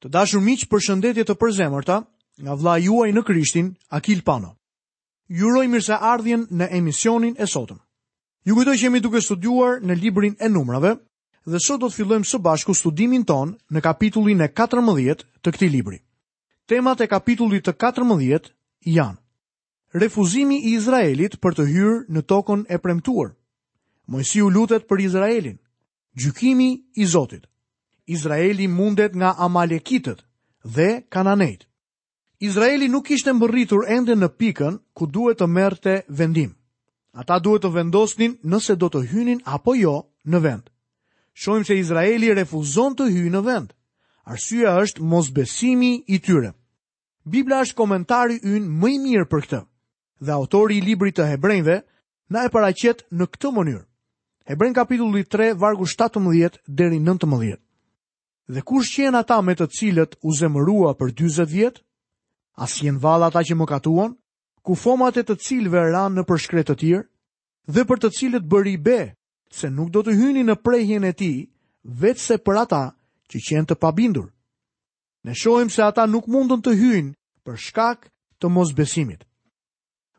Të dashur miq, përshëndetje të përzemërta nga vëllai juaj në Krishtin, Akil Pano. Ju uroj mirëseardhjen në emisionin e sotëm. Ju kujtoj që jemi duke studiuar në librin e numrave dhe sot do të fillojmë së bashku studimin tonë në kapitullin e 14 të këtij libri. Temat e kapitullit të 14 janë Refuzimi i Izraelit për të hyrë në tokën e premtuar. Moisiu lutet për Izraelin. Gjykimi i Zotit. Izraeli mundet nga amalekitët dhe kananejtë. Izraeli nuk kishte mbërritur ende në pikën ku duhet të merrte vendim. Ata duhet të vendosnin nëse do të hynin apo jo në vend. Shohim se Izraeli refuzon të hyjë në vend. Arsyeja është mosbesimi i tyre. Bibla është komentari ynë më i mirë për këtë. dhe autori i librit të Hebrenjve na e paraqet në këtë mënyrë. Hebrenjve kapitulli 3 vargu 17 deri 19. Dhe kush qenë ata me të cilët u zemërua për 40 vjet? A s'qenë vallë ata që mëkatuan, kufomat e të cilëve ranë nëpër shkretëtirë? Dhe për të cilët bëri be, se nuk do të hynin në prehjen e tij, veçse për ata që qenë të pabindur. Ne shohim se ata nuk mundën të hyjnë për shkak të mosbesimit.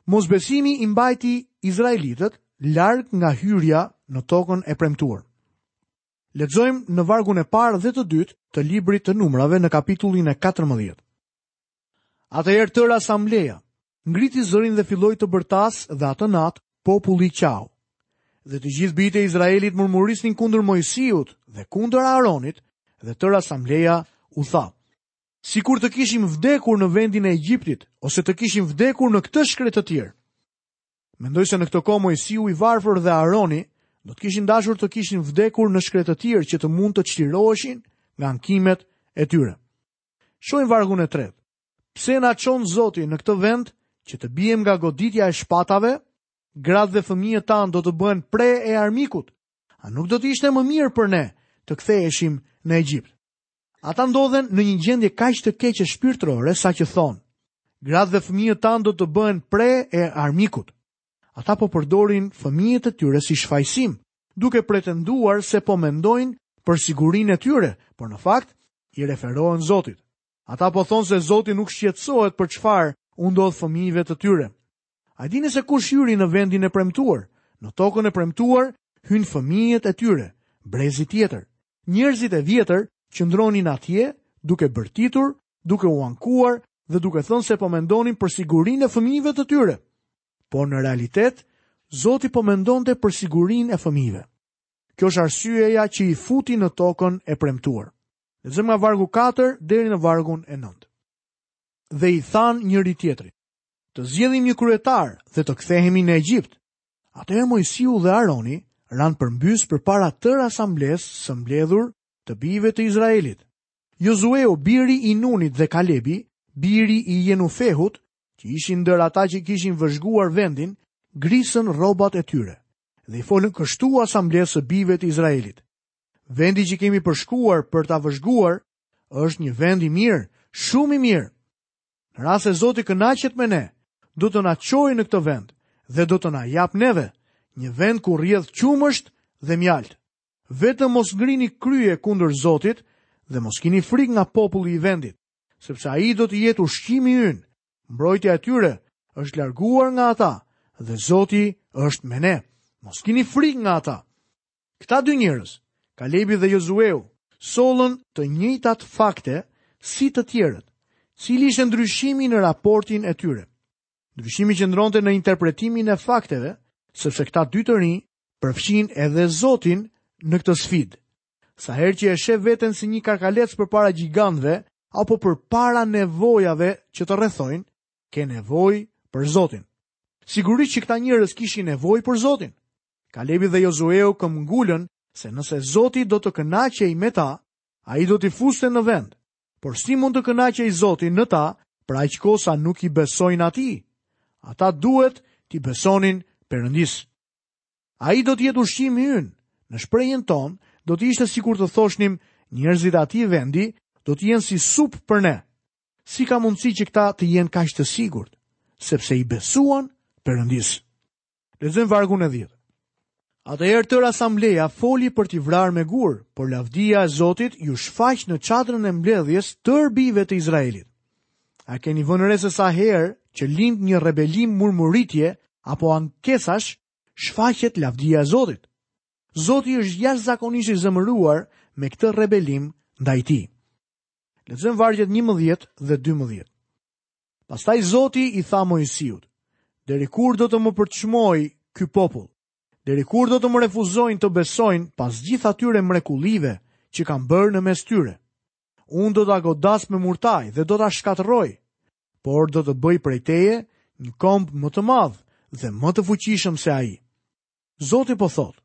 Mosbesimi i mbajti izraelitët larg nga hyrja në tokën e premtuar. Lexojmë në vargun e parë dhe të dytë të librit të numrave në kapitullin e 14. Atëherë tërë asambleja, ngriti zërin dhe filloi të bërtasë dhe atë natë populli qau. Dhe të gjithë bijtë e Izraelit murmurisnin kundër Moisiut dhe kundër Aaronit dhe tërë asambleja u tha. Sikur të kishim vdekur në vendin e Egjiptit, ose të kishim vdekur në këtë shkretëtirë. Mendoj se në këtë kohë Moisiu i varfër dhe Aaroni do të kishin dashur të kishin vdekur në shkretëtirë që të mund të çliroheshin nga ankimet e tyre. Shohim vargun e tretë. Pse na çon Zoti në këtë vend që të biem nga goditja e shpatave? Gratë dhe fëmijët tanë do të bëhen pre e armikut. A nuk do të ishte më mirë për ne të ktheheshim në Egjipt? Ata ndodhen në një gjendje kaq të keqe shpirtërore saqë thonë, gratë dhe fëmijët tanë do të bëhen pre e armikut. Ata po përdorin fëmijët e tyre si shfajësim, duke pretenduar se po mendojnë për sigurinë e tyre, por në fakt i referohen Zotit. Ata po thonë se Zoti nuk shqetësohet për çfarë u ndodh fëmijëve të tyre. A e dini se kush hyri në vendin e premtuar? Në tokën e premtuar hynë fëmijët e tyre, brezi tjetër. Njerëzit e vjetër qëndronin atje, duke bërtitur, duke u ankuar dhe duke thënë se po mendonin për sigurinë e fëmijëve të tyre. Por në realitet, Zoti po mendonte për sigurinë e fëmijëve. Kjo është arsyeja që i futi në tokën e premtuar. Lexojmë nga vargu 4 deri në vargun e 9. Dhe i thanë njëri-tjetrit, të zgjedhim një kryetar dhe të kthehemi në Egjipt, Atëherë Moisiu dhe Aroni ranë përmbys përpara tërë asamblesë së mbledhur të bijve të Izraelit. Jozueu, biri i Nunit dhe Kalebi, biri i Jenufehut, që ishin ndër ata që kishin vëzhguar vendin, grisën rrobat e tyre dhe i folën kështu asamblesë së bijve të Izraelit. Vendi që kemi përshkuar për ta vëzhguar është një vend i mirë, shumë i mirë. Në rast se Zoti kënaqet me ne, do të na çojë në këtë vend dhe do të na japë neve një vend ku rrjedh qumësht dhe mjaltë. Vetëm mos ngrini krye kundër Zotit dhe mos kini frikë nga populli i vendit, sepse ai do të jetë ushqimi ynë. Mbrojtja e tyre është larguar nga ata dhe Zoti është me ne. Mos kini frikë nga ata. Këta dy njerëz, Kalebi dhe Jozueu, sollën të njëjtat fakte si të tjerët. Cili ishte ndryshimi në raportin e tyre? Ndryshimi qëndronte në interpretimin e fakteve, sepse këta dy të rinj përfshinë edhe Zotin në këtë sfidë. Sa herë që e sheh veten si një karkalec përpara gjigantëve apo përpara nevojave që të rrethojnë, ke nevojë për Zotin. Sigurisht që këta njerëz kishin nevojë për Zotin. Kalebi dhe Jozueu këmbngulën se nëse Zoti do të kënaqej me ta, ai do t'i fuste në vend. Por si mund të kënaqej Zoti në ta, për aq kohë sa nuk i besojnë atij? Ata duhet t'i besonin Perëndisë. Ai do të jetë ushqimi ynë. Në shprehjen tonë do të ishte sikur të thoshnim njerëzit e atij vendi do të jenë si supë për ne. Si ka mundësi që këta të jenë kaq të sigurt, sepse i besuan Perëndisë. Lexojmë vargun e 10. Atëherë tërë asambleja foli për t'i vrarë me gurë, por lavdia e Zotit iu shfaq në çadrën e mbledhjes tërë bijve të Izraelit. A keni vënë re se sa herë që lind një rebelim murmuritje apo ankesash, shfaqet lavdia e Zotit. Zoti është jashtëzakonisht i zemëruar me këtë rebelim ndaj tij. Lexojmë vargjet 11 dhe 12. Pastaj Zoti i tha Moisiut, Deri kur do të më përçmojë ky popull? Deri kur do të më refuzojnë të besojnë pas gjithë atyre mrekullive që kam bërë në mes tyre? Unë do ta godas me murtajë dhe do ta shkatërroj, por do të bëj prej teje një komb më të madh dhe më të fuqishëm se ai. Zoti po thotë,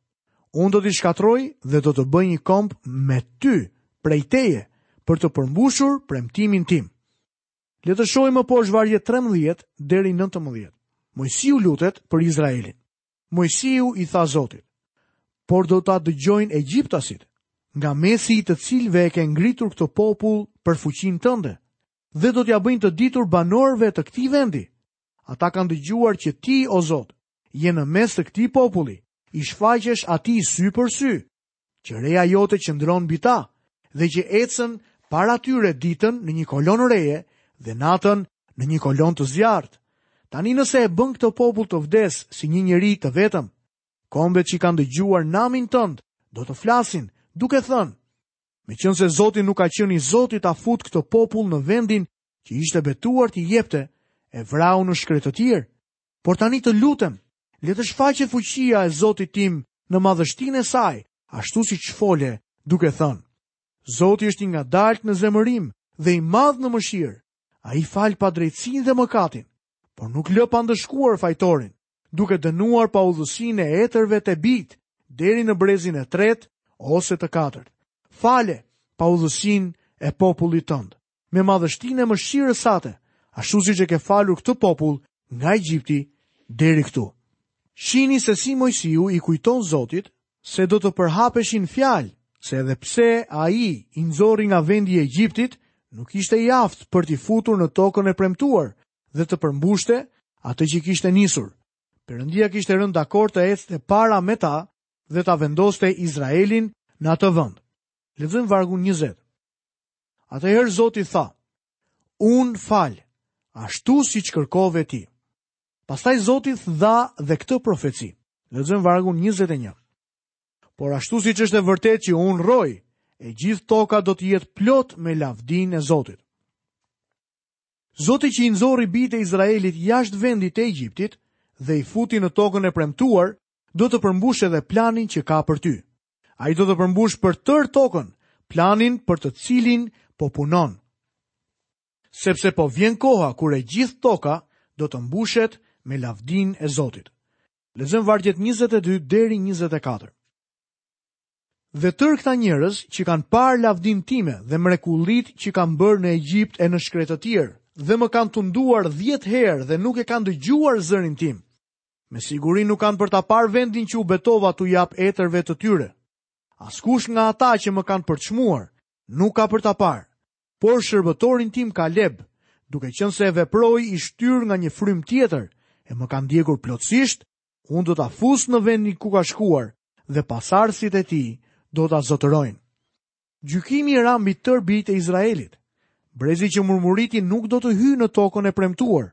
unë do t'i shkatërroj dhe do të bëj një komb me ty prej teje për të përmbushur premtimin tim. Le të shohim më poshtë vargjet 13 deri 19. Mojsiu lutet për Izraelin. Mojsiu i tha Zotit, por do ta dëgjojnë egjiptasit, nga mesi i të cilëve e ke ngritur këtë popull për fuqinë tënde, dhe do t'ia bëjnë të ditur banorëve të këtij vendi. Ata kanë dëgjuar që ti, o Zot, je në mes të këtij populli, i shfaqesh atij sy për sy, që reja jote qëndron mbi ta dhe që ecën para tyre ditën në një kolonë reje dhe natën në një kolonë të zjarrtë. Tani nëse e bën këtë popull të vdesë si një njeri të vetëm, kombet që kanë dëgjuar namin tënd do të flasin duke thënë, meqenëse Zoti nuk ka qenë i zoti ta futë këtë popull në vendin që ishte betuar t'i jepte, e vrau në shkretëtirë, Por tani të lutem, le të shfaqet fuqia e Zotit tim në madhështinë e saj, ashtu siç fole, duke thënë, Zoti është i ngadaltë në zemërim dhe i madh në mëshirë, ai fal padrejtësinë dhe mëkatin, por nuk lë pa ndëshkuar fajtorin, duke dënuar paudhësinë e etërve te bijtë, deri në brezin e tretë ose të katërt. Fale paudhësinë e popullit tënd. me madhështinë e mëshirës sate, ashtu siç e ke falur këtë popull nga Egjipti deri këtu. Shihni se si Mojsiu i kujton Zotit se do të përhapeshin fjalë, se edhe pse ai i nxori nga vendi i Egjiptit, nuk ishte i aftë për t'i futur në tokën e premtuar dhe të përmbushte atë që kishte nisur. Perëndia kishte rënë dakord të ecte para me ta dhe ta vendoste Izraelin në atë vend. Lexojmë vargun 20. Atëherë Zoti tha, Unë fal, ashtu siç kërkove ti. Pastaj Zoti dha dhe këtë profeci. Lexojmë vargun 21. Por ashtu siç është e vërtetë që unë rroj, e gjithë toka do të jetë plot me lavdinë e Zotit. Zoti që i nxori bijtë e Izraelit jashtë vendit të Egjiptit dhe i futi në tokën e premtuar, do të përmbushë edhe planin që ka për ty. Ai do të përmbushë për tërë tokën, planin për të cilin po punon. Sepse po vjen koha kur e gjithë toka do të mbushet me lavdinë e Zotit. Lexojmë vargjet 22 deri 24. Dhe tërë këta njerëz që kanë parë lavdinë time dhe mrekullitë që kam bërë në Egjipt e në shkretëtirë, dhe më kanë tunduar dhjetë herë dhe nuk e kanë dëgjuar zërin tim, Me siguri nuk kanë për ta parë vendin që u betova t'u jap etërve të tyre. Askush nga ata që më kanë përçmuar nuk ka për ta parë, por shërbëtorin tim Kaleb, duke qenë se e veproi i shtyrë nga një frymë tjetër e më ka ndjekur plotësisht, unë do ta fus në vendin ku ka shkuar dhe pasardhësit e tij do ta zotërojnë. Gjykimi ra mbi tërë bijtë e Izraelit. Brezi që murmuriti nuk do të hyjë në tokën e premtuar,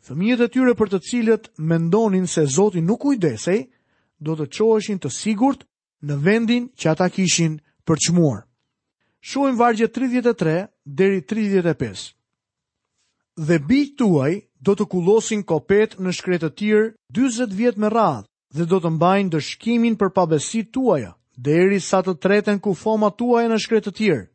Fëmijët e tyre për të cilët mendonin se Zoti nuk kujdesej, do të çoheshin të sigurt në vendin që ata kishin përçmuar. Shohim vargjet 33 deri 35. Dhe bijtë tuaj do të kullosin kopetë në shkretëtirë 40 vjet me radhë dhe do të mbajnë ndëshkimin për pabesitë tuaja, derisa të treten kufomat tuaja në shkretëtirë,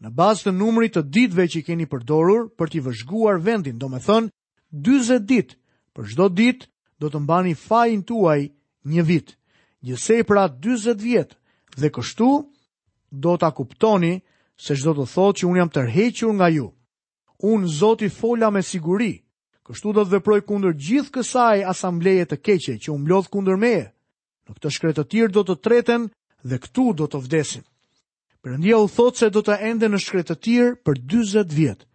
në bazë të numrit të ditëve që i keni përdorur për të vëzhguar vendin, domethënë 40 ditë, për çdo ditë do të mbani fajin tuaj një vit, gjithsej pra 40 vjet, dhe kështu do ta kuptoni se ç'do të thotë që unë jam tërhequr nga ju. Unë Zoti fola me siguri, kështu do të veproj kundër gjithë kësaj asambleje të keqe që u mblodh kundër meje. Në këtë shkretëtirë do të treten dhe këtu do të vdesin. Perëndia u thotë se do ta endë në shkretëtirë për 40 vjet,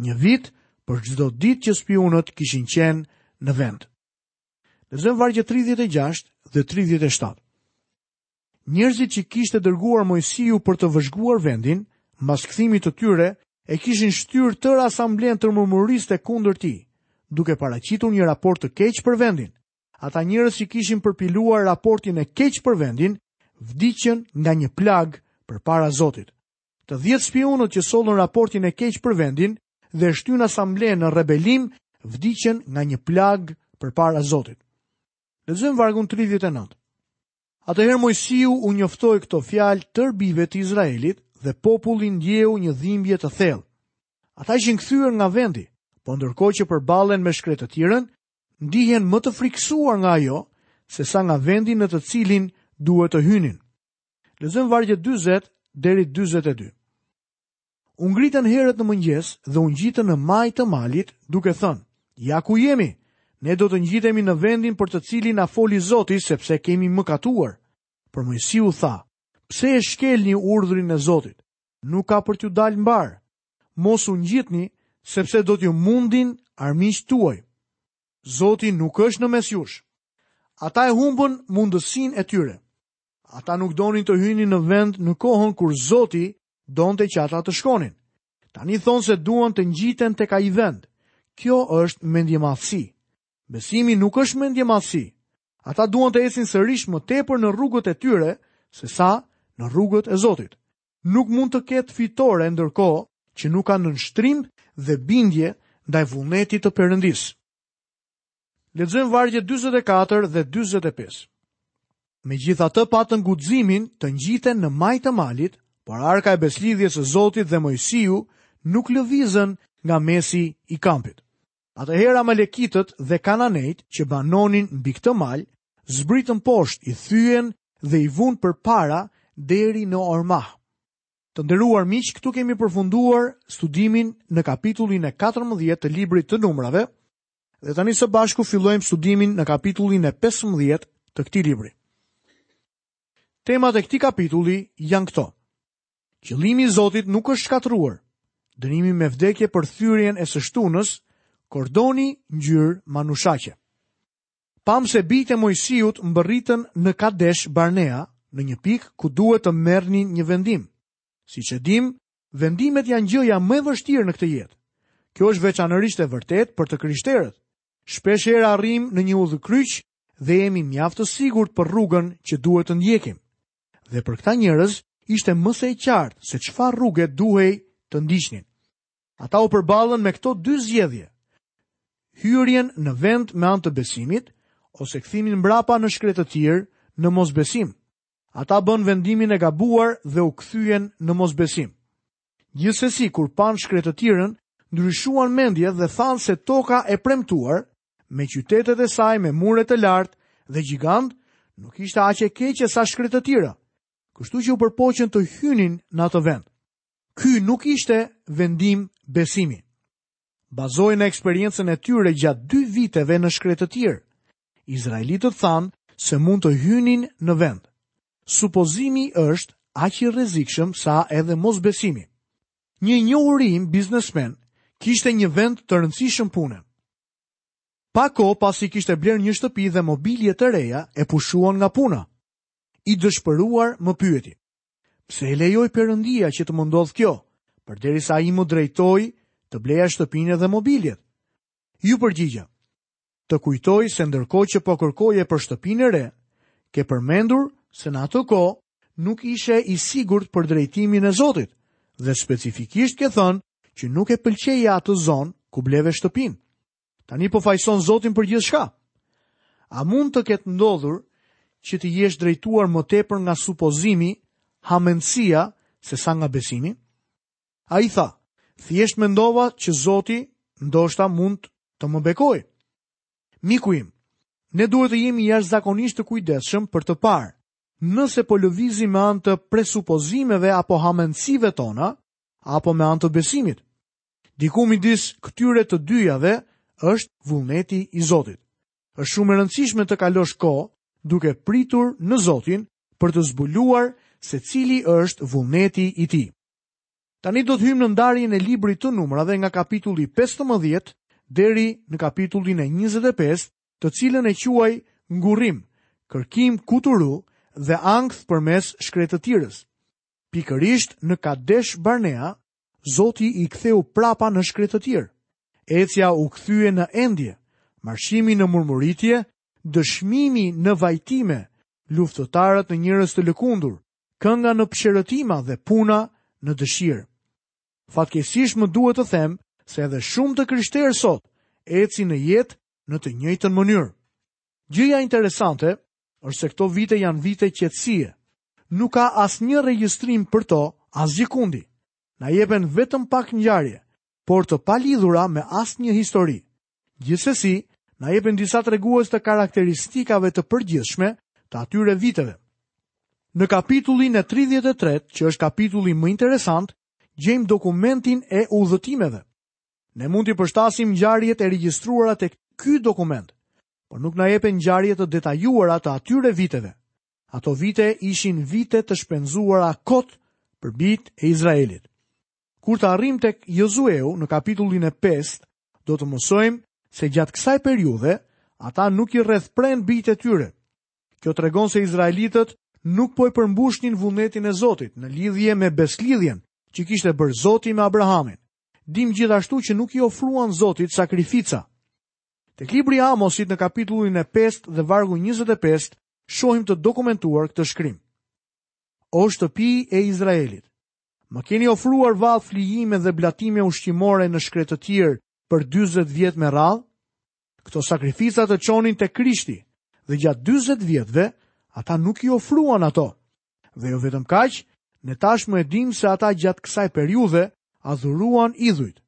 një vit për çdo ditë që spiunët kishin qenë në vend. Lexojmë vargjet 36 dhe 37. Njerëzit që kishte dërguar Moisiu për të vëzhguar vendin, mbas kthimit të tyre, e kishin shtyrë tërë asamblenë të murmuriste kundër tij, duke paraqitur një raport të keq për vendin. Ata njerëz që kishin përpiluar raportin e keq për vendin, vdiqën nga një plagë përpara Zotit. Të dhjetë spiunët që sollën raportin e keq për vendin dhe shtynë asamblenë në rebelim, vdiqën nga një plagë përpara Zotit. Lexojmë vargun 39. Atëherë Moisiu u njoftoi këto fjalë tërë bijve të Izraelit dhe populli ndjeu një dhimbje të thellë. Ata ishin kthyer nga vendi, po ndërkohë që përballen me shkretëtirën, ndihen më të frikësuar nga ajo sesa nga vendi në të cilin duhet të hynin. Lexojmë vargjet 40 deri 42. U ngritën herët në mëngjes dhe u ngjitën në majë të malit duke thënë, ja ku jemi, ne do të ngjitemi në vendin për të cilin ka folur Zoti sepse kemi mëkatuar. Por Moisiu tha, pse e shkelni urdhrin e Zotit? Nuk ka për t'ju dalë mbarë. Mos u ngjitni, sepse do t'ju mundin armiqtë tuaj. Zoti nuk është në mes jush. Ata e humbën mundësinë e tyre. Ata nuk donin të hynin në vend në kohën kur Zoti donte që ata të shkonin. Tani thonë se duan të ngjiten tek ai vend. Kjo është mendjemadhësi. Besimi nuk është mendjemadhësi. Ata duan të ecin sërish më tepër në rrugët e tyre sesa në rrugët e Zotit. nuk mund të ketë fitore ndërkohë që nuk ka nënshtrim dhe bindje ndaj vullnetit të Perëndisë. Lexojmë vargjet 44 dhe 45. Megjithatë patën guximin të ngjiten në majë të malit, por arka e besëlidhjes së Zotit dhe Moisiu nuk lëvizën nga mesi i kampit. Atëherë amalekitët dhe kananejtë që banonin mbi këtë mal, zbritën poshtë, i thyen dhe i vunë përpara deri në Hormah. Të nderuar miq, këtu kemi përfunduar studimin në kapitullin e 14 të librit të numrave dhe tani së bashku fillojmë studimin në kapitullin e 15 të këtij libri. Temat e këtij kapitulli janë këto. Qëllimi i Zotit nuk është shkatërruar. Dënimi me vdekje për thyrjen e së shtunës, kordoni ngjyrë manushaqe. Pamë se bijtë e Moisiut mbërritën në Kadesh Barnea, në një pikë ku duhet të merrnin një vendim. Siç e dimë, vendimet janë gjëja më e vështirë në këtë jetë. Kjo është veçanërisht e vërtetë për të krishterët. Shpeshherë arrijmë në një udhëkryq dhe jemi mjaft të sigurt për rrugën që duhet të ndjekim. Dhe për këta njerëz ishte më së e qartë se çfarë rruge duhej të ndiqnin. Ata u përballën me këto dy zgjedhje: hyrjen në vend me anë të besimit ose kthimin mbrapa në shkretëtirë në mosbesim. Ata bënë vendimin e gabuar dhe u kthyen në mosbesim. Gjithsesi kur panë shkretëtirën, ndryshuan mendje dhe thanë se toka e premtuar me qytetet e saj me mure të lartë dhe gjigantë, nuk ishte aq e keqe sa shkretëtira, kështu që u përpoqën të hynin në atë vend. Ky nuk ishte vendim besimi. Bazoi në eksperiencën e tyre gjatë dy viteve në shkretëtirë. Izraelitët thanë se mund të hynin në vend. Supozimi është aq i rrezikshëm sa edhe mosbesimi. Një i njohur i im biznesmen kishte një vend të rëndësishëm pune. Pak kohë pasi kishte blerë një shtëpi dhe mobilje të reja e pushuan nga puna. I dëshpëruar më pyeti. Pse e lejoi Perëndia që të më ndodhë kjo, përderisa ai më drejtoi të blija shtëpinë dhe mobiljet? Iu përgjigja, Të kujtoj se ndërkohë që po kërkoje për shtëpinë e re, ke përmendur se në atë kohë nuk ishe i sigurt për drejtimin e Zotit dhe specifikisht ke thënë që nuk e pëlqeje atë zonë ku bleve shtëpinë. Tani po fajëson Zotin për gjithçka. A mund të ketë ndodhur që të jesh drejtuar më tepër nga supozimi, hamendësia, sesa nga besimi? Ai tha, Thjesht mendova që Zoti ndoshta mund të më bekojë. Miku im, ne duhet të jemi jashtëzakonisht të kujdesshëm për të parë nëse po lëvizim me anë të presupozimeve apo hamendësive tona, apo me anë të besimit. Diku midis këtyre të dyjave është vullneti i Zotit. Është shumë e rëndësishme të kalosh kohë duke pritur në Zotin për të zbuluar se cili është vullneti i tij. Tani do të hyjmë në ndarjen e librit të numrave nga kapitulli 15 deri në kapitullin e 25, të cilën e quaj ngurrim, kërkim kuturu dhe ankth përmes shkretëtirës. Pikërisht në Kadesh Barnea, Zoti i ktheu prapa në shkretëtirë. Ecja u kthye në endje, marshimi në murmuritje, dëshmimi në vajtime, luftëtarët në njerëz të lëkundur, kënga në psherëtima dhe puna në dëshirë. Fatkeqësisht më duhet të them se edhe shumë të krishterë sot ecin në jetë në të njëjtën mënyrë. Gjëja interesante është se këto vite janë vite qetësie. Nuk ka asnjë regjistrim për to, asgjëkundi. Na jepen vetëm pak ngjarje, por të palidhura me asnjë histori. Gjithsesi, na jepen disa tregues të karakteristikave të përgjithshme të atyre viteve. Në kapitullin e 33, që është kapitulli më interesant, gjejmë dokumentin e udhëtimeve. Ne mund t'i përshtasim ngjarjet e regjistruara tek ky dokument, por nuk na jepen ngjarje të detajuara të atyre viteve. Ato vite ishin vite të shpenzuara kot për bijtë e Izraelit. Kur të arrijmë tek Jozueu në kapitullin e 5, do të mësojmë se gjatë kësaj periudhe ata nuk i rrethprenë bijtë e tyre. Kjo tregon se izraelitët nuk po e përmbushnin vullnetin e Zotit në lidhje me besëlidhjen që kishte bërë Zoti me Abrahamin. Dimë gjithashtu që nuk i ofruan Zotit sakrifica. Tek libri i Amosit në kapitullin e 5 dhe vargu 25 shohim të dokumentuar këtë shkrim. O shtëpi e Izraelit, Më keni ofruar vallë flijime dhe blatime ushqimore në shkretëtirë për 40 vjet me radhë? Këto sakrifica të çonin te Krishti dhe gjatë 40 vjetëve ata nuk i ofruan ato. Dhe jo vetëm kaq, ne tashmë e dimë se ata gjatë kësaj periudhe adhuruan idhujt.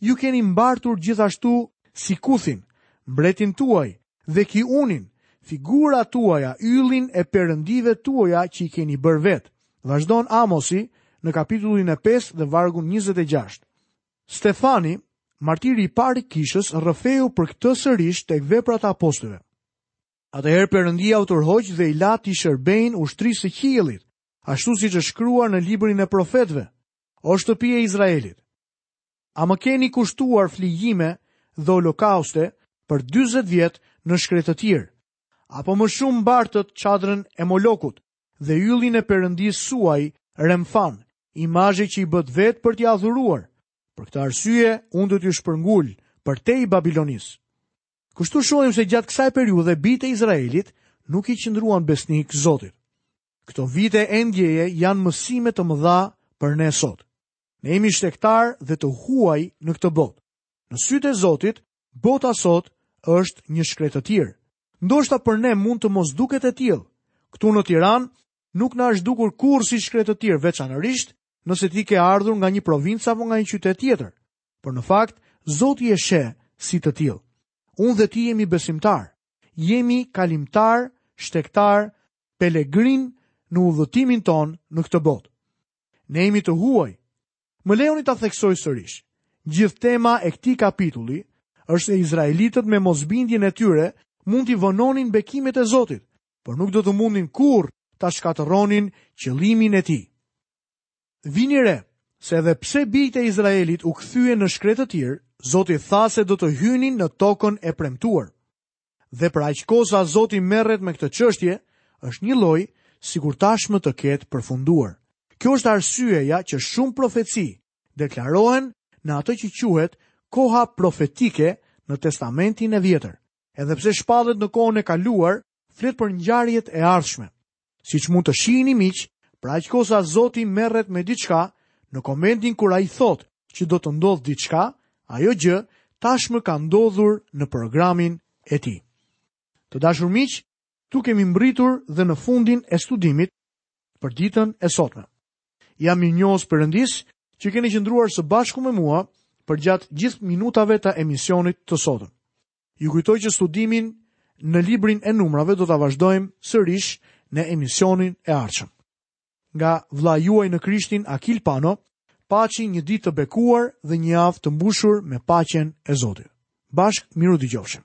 Ju keni mbartur gjithashtu Sikuthin, mbretin tuaj, dhe Kiunin, figura tuaja, yllin e perëndive tuaja që i keni bërë vetë. Vazhdon Amosi në kapitullin e 5 dhe vargun 26. Stefani, martiri i parë i kishës, rrëfeu për këtë sërish te Veprat e Apostujve. Atëherë Perëndia u tërhoq dhe i la t'i shërbejnë ushtrisë së qiellit, ashtu siç është shkruar në librin e profetëve, o shtëpi e Izraelit, A më keni kushtuar flijime dhe holokauste për 40 vjet në shkretëtirë, apo më shumë mbartët çadrën e Molokut dhe yllin e perëndisë suaj Remfan, imazhe që i bëtë vetë për t'i adhuruar. Për këtë arsye, unë do t'ju shpërngul përtej Babilonisë. Kështu shohim se gjatë kësaj periudhe bijtë e Izraelit nuk i qëndruan besnikë Zotit. Këto vite endjeje janë mësime të mëdha për ne sot. Ne jemi shtegtarë dhe të huaj në këtë botë. Në sytë e Zotit, bota sot është një shkretëtirë. Ndoshta për ne mund të mos duket e tillë. Këtu në Tiranë, nuk na është dukur kurrë si shkretëtirë veçanërisht, nëse ti ke ardhur nga një provincë apo nga një qytet tjetër. Por në fakt, Zoti e sheh si të tillë. Unë dhe ti jemi besimtarë. Jemi kalimtarë, shtegtarë, pelegrinë në udhëtimin tonë në këtë botë. Ne jemi të huaj. Më lejoni ta theksoj sërish. Gjithë tema e këtij kapitulli është se izraelitët me mosbindjen e tyre mund t'i vononin bekimet e Zotit, por nuk do të mundnin kurrë ta shkatërronin qëllimin e tij. Vini re, se edhe pse bijtë e Izraelit u kthyen në shkretëtirë, Zoti tha se do të hynin në tokën e premtuar. Dhe për aq kohë sa Zoti merret me këtë çështje, është njëlloj sikur tashmë të ketë përfunduar. Kjo është arsyeja që shumë profeci deklarohen në atë që quhet koha profetike në Testamentin e Vjetër. Edhe pse shpallet në kohën e kaluar, flet për ngjarjet e ardhshme. Siç mund të shihni miq, për aq kohë sa Zoti merret me diçka, në momentin kur ai thotë që do të ndodhë diçka, ajo gjë tashmë ka ndodhur në programin e tij. Të dashur miq, këtu kemi mbërritur dhe në fundin e studimit për ditën e sotme. Jam mirënjohës Perëndisë që keni qëndruar së bashku me mua përgjatë gjithë minutave të emisionit të sotëm. Ju kujtoj që studimin në librin e numrave do ta vazhdojmë sërish në emisionin e ardhshëm. Nga vëllai juaj në Krishtin Akil Pano, paçi një ditë të bekuar dhe një javë të mbushur me paqen e Zotit. Bashkë mirudëgjofshim.